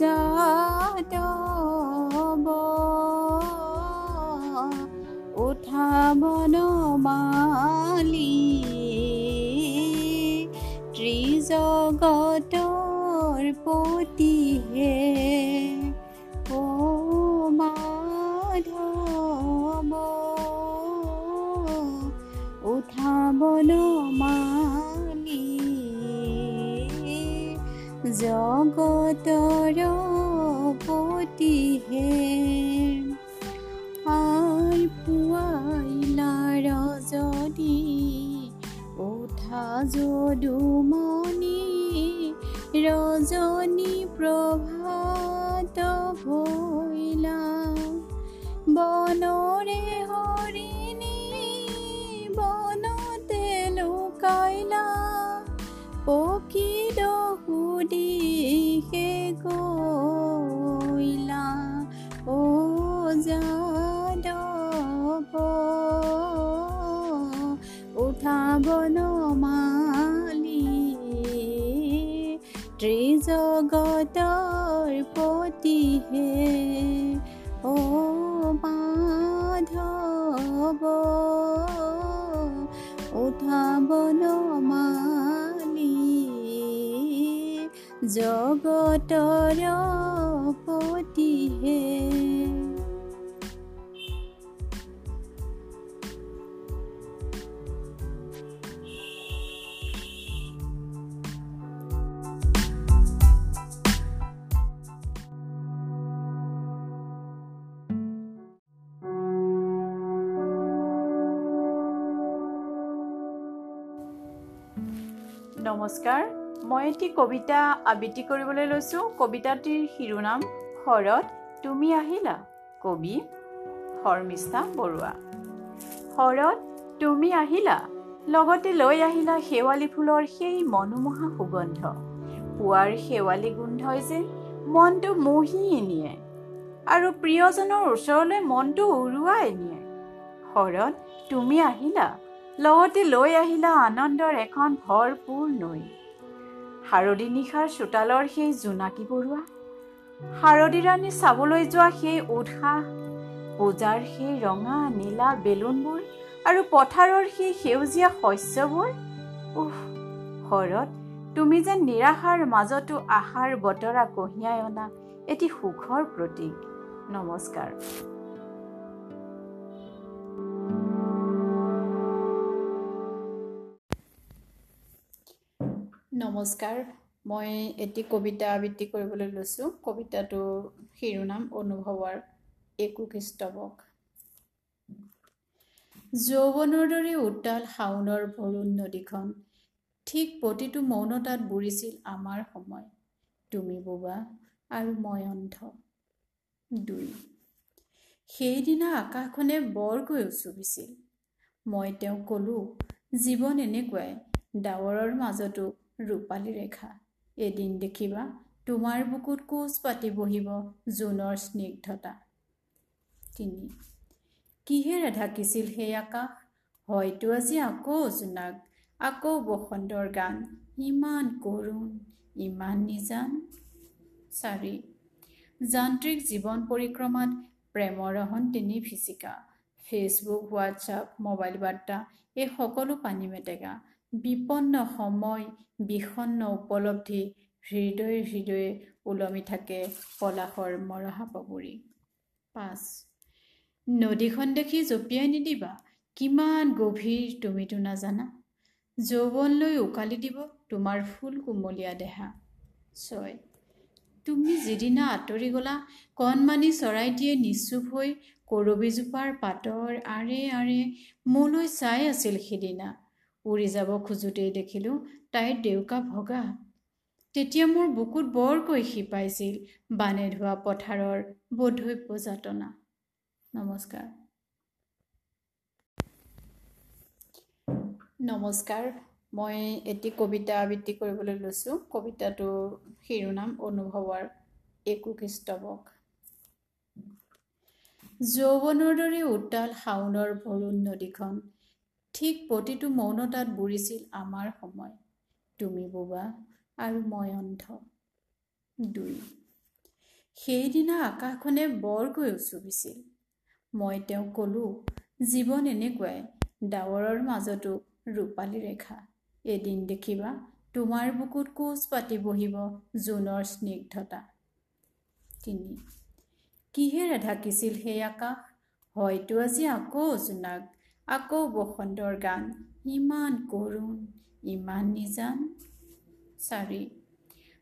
যাদব। উঠাবন মালি ত্ৰিজগতৰ পতিহে জগতৰ পতিহে আই পুৱাইলা ৰজনী উঠা যদুমণি ৰজনী প্ৰভাত ভৈলা ত্ৰিজগতৰ পতিহে ও মাধৱ উঠাবন মালি জগতৰ নমস্কাৰ মই এটি কবিতা আবৃত্তি কৰিবলৈ লৈছোঁ। কবিতাটিৰ শিৰোনাম শৰৎ তুমি আহিলা কবি শৰ্মিষ্ঠা বৰুৱা। শৰৎ তুমি আহিলা লগতে লৈ আহিলা শেৱালি ফুলৰ সেই মনোমোহা সুগন্ধ। পুৱাৰ শেৱালি গোন্ধই যে মনটো মুহি নিয়ে আৰু প্ৰিয়জনৰ ওচৰলৈ মনটো উৰুৱাই নিয়ে। শৰৎ তুমি আহিলা লগতে লৈ আহিলা আনন্দৰ এখন ভৰপূৰ নৈ। শাৰদী নিশাৰ চোতালৰ সেই জোনাকী বৰুৱা শাৰদী ৰাণী চাবলৈ যোৱা সেই উৎসাহ পূজাৰ সেই ৰঙা নীলা বেলুনবোৰ আৰু পথাৰৰ সেই সেউজীয়া শস্যবোৰ উহ শৰৎ তুমি যেন নিৰাশাৰ মাজতো আশাৰ বতৰা কঢ়িয়াই অনা এটি সুখৰ প্ৰতীক। নমস্কাৰ। নমস্কাৰ মই এটি কবিতা আবৃত্তি কৰিবলৈ লৈছোঁ। কবিতাটোৰ শিৰোনাম অনুভৱৰ একো খ্ৰীষ্টবক যৌৱনৰ দৰে উত্তাল শাওনৰ ভৰুণ নদীখন ঠিক প্ৰতিটো মৌনতাত বুৰিছিল আমাৰ সময়। তুমি বোবা আৰু মই অন্ধ। দুই। সেইদিনা আকাশখনে বৰকৈ উচুবিছিল মই তেওঁক ক'লোঁ জীৱন এনেকুৱাই ডাৱৰৰ মাজতো ৰূপালী ৰেখা। এদিন দেখিবা তোমাৰ বুকুত কোচ পাতি বহিব জোনৰ স্নিগ্ধতা। তিনি কিহেৰে ঢাকিছিল সেই আকাশ? হয়তো আজি আকৌ জোনাক আকৌ বসন্তৰ গান। ইমান কৰুণ ইমান নিজান। চাৰি যান্ত্ৰিক জীৱন পৰিক্ৰমাত প্ৰেমৰ ৰহন তিনি ফিচিকা। ফেচবুক হোৱাটছআপ মোবাইল বাৰ্তা এই সকলো পানী মেটেকা। বিপন্ন সময় বিষণ্ন উপলব্ধি হৃদয়ে হৃদয়ে ওলমি থাকে পলাশৰ মৰহা পগুৰি পাঁচ নদীখন দেখি জঁপিয়াই নিদিবা কিমান গভীৰ তুমিতো নাজানা। যৌৱনলৈ উকালি দিব তোমাৰ ফুল কোমলীয়া দেহা। ছয় তুমি যিদিনা আঁতৰি গ'লা কণমানি চৰাইটিয়ে নিশ্চুপ হৈ কৰবীজোপাৰ পাতৰ আৰে আৰে মোলৈ চাই আছিল সিদিনা। উৰি যাব খোজোতেই দেখিলোঁ তাইৰ ডেউকা ভগা। তেতিয়া মোৰ বুকুত বৰকৈ শিপাইছিল বানে ধোৱা পথাৰৰ বোধৈব্য যাতনা নমস্কাৰ। নমস্কাৰ মই এটি কবিতা আবৃত্তি কৰিবলৈ লৈছোঁ। কবিতাটোৰ শিৰোনাম অনুভৱৰ একো খ্ৰীষ্টবক যৌৱনৰ দৰে উত্তাল শাওনৰ ভৰুণ নদীখন ঠিক প্ৰতিটো মৌনতাত বুৰিছিল আমাৰ সময়। তুমি বোবা আৰু মই অন্ধ। দুই। সেইদিনা আকাশখনে বৰকৈ উচুবিছিল মই তেওঁক ক'লোঁ জীৱন এনেকুৱাই ডাৱৰৰ মাজতো ৰূপালী ৰেখা। এদিন দেখিবা তোমাৰ বুকুত কোচ পাতি বহিব জোনৰ স্নিগ্ধতা। তিনি। কিহেৰে ঢাকিছিল সেই আকাশ? হয়তো আজি আকৌ জোনাক আকৌ বসন্তৰ গান। ইমান কৰুণ ইমান নিজান। চাৰি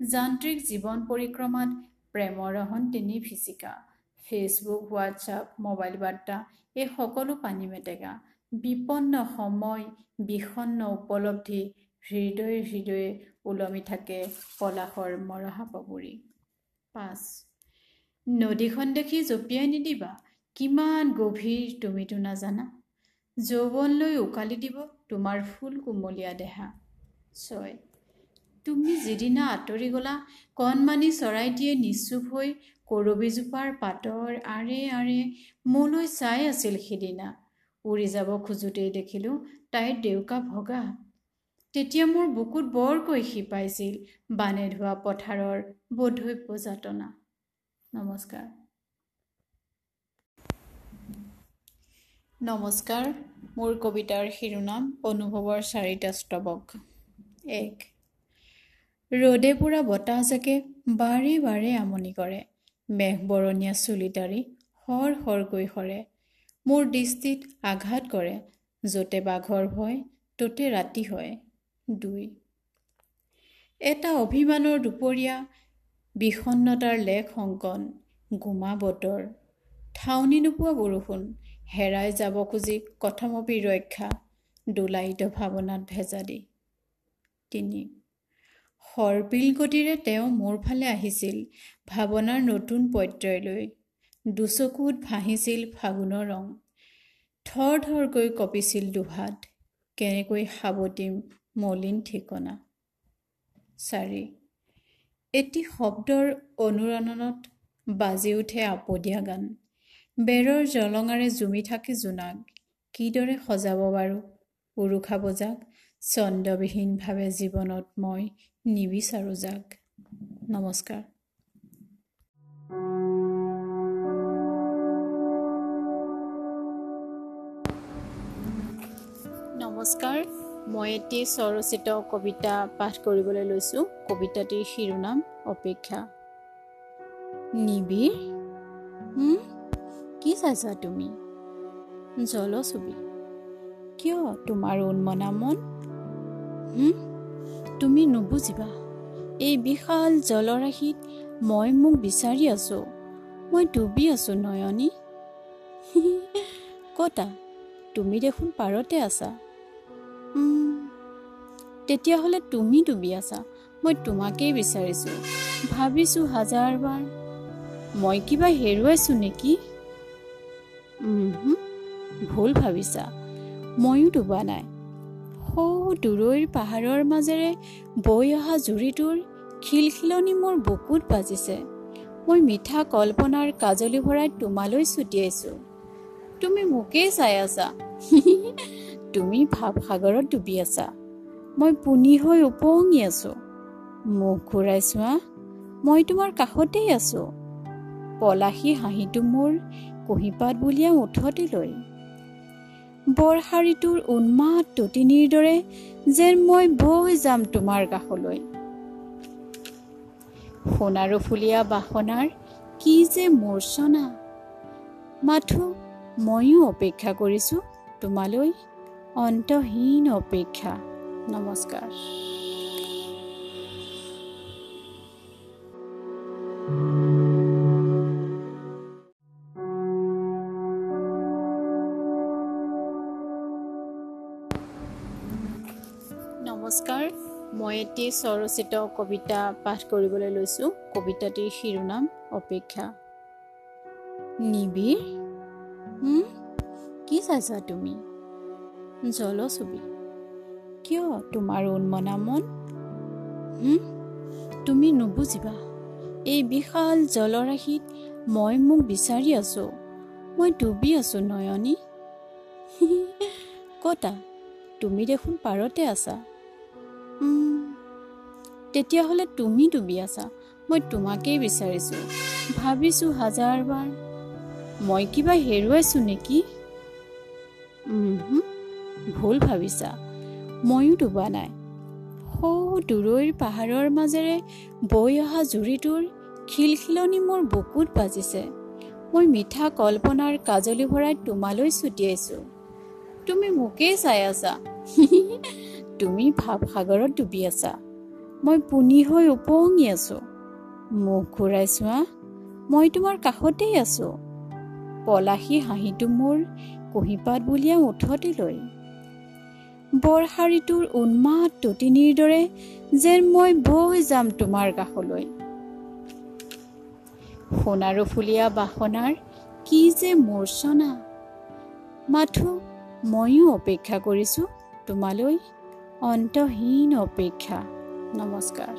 যান্ত্ৰিক জীৱন পৰিক্ৰমাত প্ৰেমৰ ৰহন তিনি ফিচিকা। ফেচবুক হোৱাটছআপ মোবাইল বাৰ্তা এই সকলো পানী মেটেকা। বিপন্ন সময় বিষণ্ন উপলব্ধি হৃদয়ে হৃদয়ে ওলমি থাকে পলাশৰ মৰহা পবুৰি পাঁচ নদীখন দেখি জঁপিয়াই নিদিবা। কিমান গভীৰ তুমিতো নাজানা। যৌৱনলৈ উকালি দিব তোমাৰ ফুল কোমলীয়া দেহা। ছয়। তুমি যিদিনা আঁতৰি গ'লা কণমানি চৰাইটিয়ে নিশ্চুপ হৈ কৰবীজোপাৰ পাতৰ আৰে আৰে মোলৈ চাই আছিল সিদিনা। উৰি যাব খোজোতেই দেখিলোঁ তাইৰ ডেউকা ভগা। তেতিয়া মোৰ বুকুত বৰকৈ শিপাইছিল বানে ধোৱা পথাৰৰ বধৈব্য যাতনা। নমস্কাৰ। নমস্কাৰ মোৰ কবিতাৰ শিৰোনাম অনুভৱৰ চাৰিটা স্তৱক এক ৰ'দে পুৰা বতাহজাকে বাৰে বাৰে আমনি কৰে। মেঘবৰণীয়া চুলিতাৰি সৰ সৰকৈ সৰে। মোৰ দৃষ্টিত আঘাত কৰে য'তে বাঘৰ ভয় ত'তে ৰাতি হয়। দুই এটা অভিমানৰ দুপৰীয়া বিষণ্নতাৰ লেখ অংকন গোমা বতৰ। ঠাউনি নোপোৱা বৰষুণ হেৰাই যাব খুজি কথমপি ৰক্ষা দোলায়িত ভাৱনাত ভেজা দি। তিনি সৰ্পিল গতিৰে তেওঁ মোৰ ফালে আহিছিল ভাৱনাৰ নতুন পৰ্যায়লৈ দুচকুত ভাহিছিল ফাগুনৰ ৰং। থৰ থৰকৈ কঁপিছিল দুহাত কেনেকৈ সাৱটিম মলিন ঠিকনা। চাৰি এটি শব্দৰ অনুৰণনত বাজি উঠে আপদীয়া গান। বেৰৰ জলঙাৰে জুমি থাকে জোনাক কিদৰে সজাব বাৰু উৰুষা বজাক চন্দ্ৰবিহীনভাৱে জীৱনত মই নিবিচাৰোঁ যাক। নমস্কাৰ। নমস্কাৰ মই এটি স্বৰচিত কবিতা পাঠ কৰিবলৈ লৈছোঁ। কবিতাটিৰ শিৰোনাম অপেক্ষা। নিবিৰ কি চাইছা তুমি? জলছবি কিয় তোমাৰ উন্মনা মন? তুমি নুবুজিবা। এই বিশাল জলৰাশিত মই মোক বিচাৰি আছোঁ। মই ডুবি আছোঁ নয়নী। কতা তুমি দেখোন পাৰতে আছা। তেতিয়াহ'লে তুমি ডুবি আছা। মই তোমাকেই বিচাৰিছোঁ। ভাবিছোঁ হাজাৰবাৰ। মই কিবা হেৰুৱাইছোঁ নেকি? ভুল ভাবিছা। ময়ো ডুবা নাই। সৌ দূৰৈৰ পাহাৰৰ মাজেৰে বৈ অহা জুৰিটোৰ খিলখিলনি মোৰ বুকুত বাজিছে। মই মিঠা কল্পনাৰ কাজলি ভৰাই তোমালৈ ছুটিয়াইছোঁ তুমি মোকেই চাই আছা। তুমি ভাৱসাগৰত ডুবি আছা। মই পুনি হৈ উপঙি আছোঁ। মুখ ঘূৰাই চোৱা মই তোমাৰ কাষতেই আছোঁ। পলাশী হাঁহিটো মোৰ কুঁহিপাত বুলিয়া ওঠতে লৈ বৰশাৰীটোৰ উন্মাদ টতিনিৰ দৰে যেন মই বৈ যাম তোমাৰ কাষলৈ। সোণাৰু ফুলীয়া বাসনাৰ কি যে মূৰ্চনা মাথো ময়ো অপেক্ষা কৰিছোঁ তোমালৈ অন্তহীন অপেক্ষা। নমস্কাৰ। নমস্কাৰ। মই এটি স্বৰচিত কবিতা পাঠ কৰিবলৈ লৈছোঁ। কবিতাটিৰ শিৰোনাম অপেক্ষা। নিবিৰ কি চাইছা তুমি? জলছবি। কিয় তোমাৰ উন্মনা মন? তুমি নুবুজিবা। এই বিশাল জলৰাশিত মই মোক বিচাৰি আছোঁ। মই ডুবি আছোঁ নয়নী। কতা তুমি দেখোন পাৰতে আছা। তেতিয়াহ'লে তুমি ডুবি আছা। মই তোমাকেই বিচাৰিছোঁ। ভাবিছোঁ হাজাৰবাৰ। মই কিবা হেৰুৱাইছোঁ নেকি? ভুল ভাবিছা। ময়ো ডুবা নাই। সৌ দূৰৈৰ পাহাৰৰ মাজেৰে বৈ অহা জুৰিটোৰ খিলখিলনি মোৰ বুকুত বাজিছে। মই মিঠা কল্পনাৰ কাজলি ভৰাই তোমালৈ ছুটিয়াইছোঁ তুমি মোকেই চাই আছা। তুমি ভাৱসাগৰত ডুবি আছা। মই পুনি হৈ উপঙি আছোঁ। মুখ ঘূৰাই চোৱা মই তোমাৰ কাষতেই আছোঁ। পলাশী হাঁহিটো মোৰ কুঁহিপাত বুলিয়া ওঠতে লৈ। বৰশাৰীটোৰ উন্মাদ টুটিনিৰ দৰে যেন মই বৈ যাম তোমাৰ কাষলৈ। সোণাৰু ফুলীয়া বাসনাৰ কি যে মূৰ্ছনা মাথো ময়ো অপেক্ষা কৰিছোঁ তোমালৈ অন্তহীন অপেক্ষা। নমস্কাৰ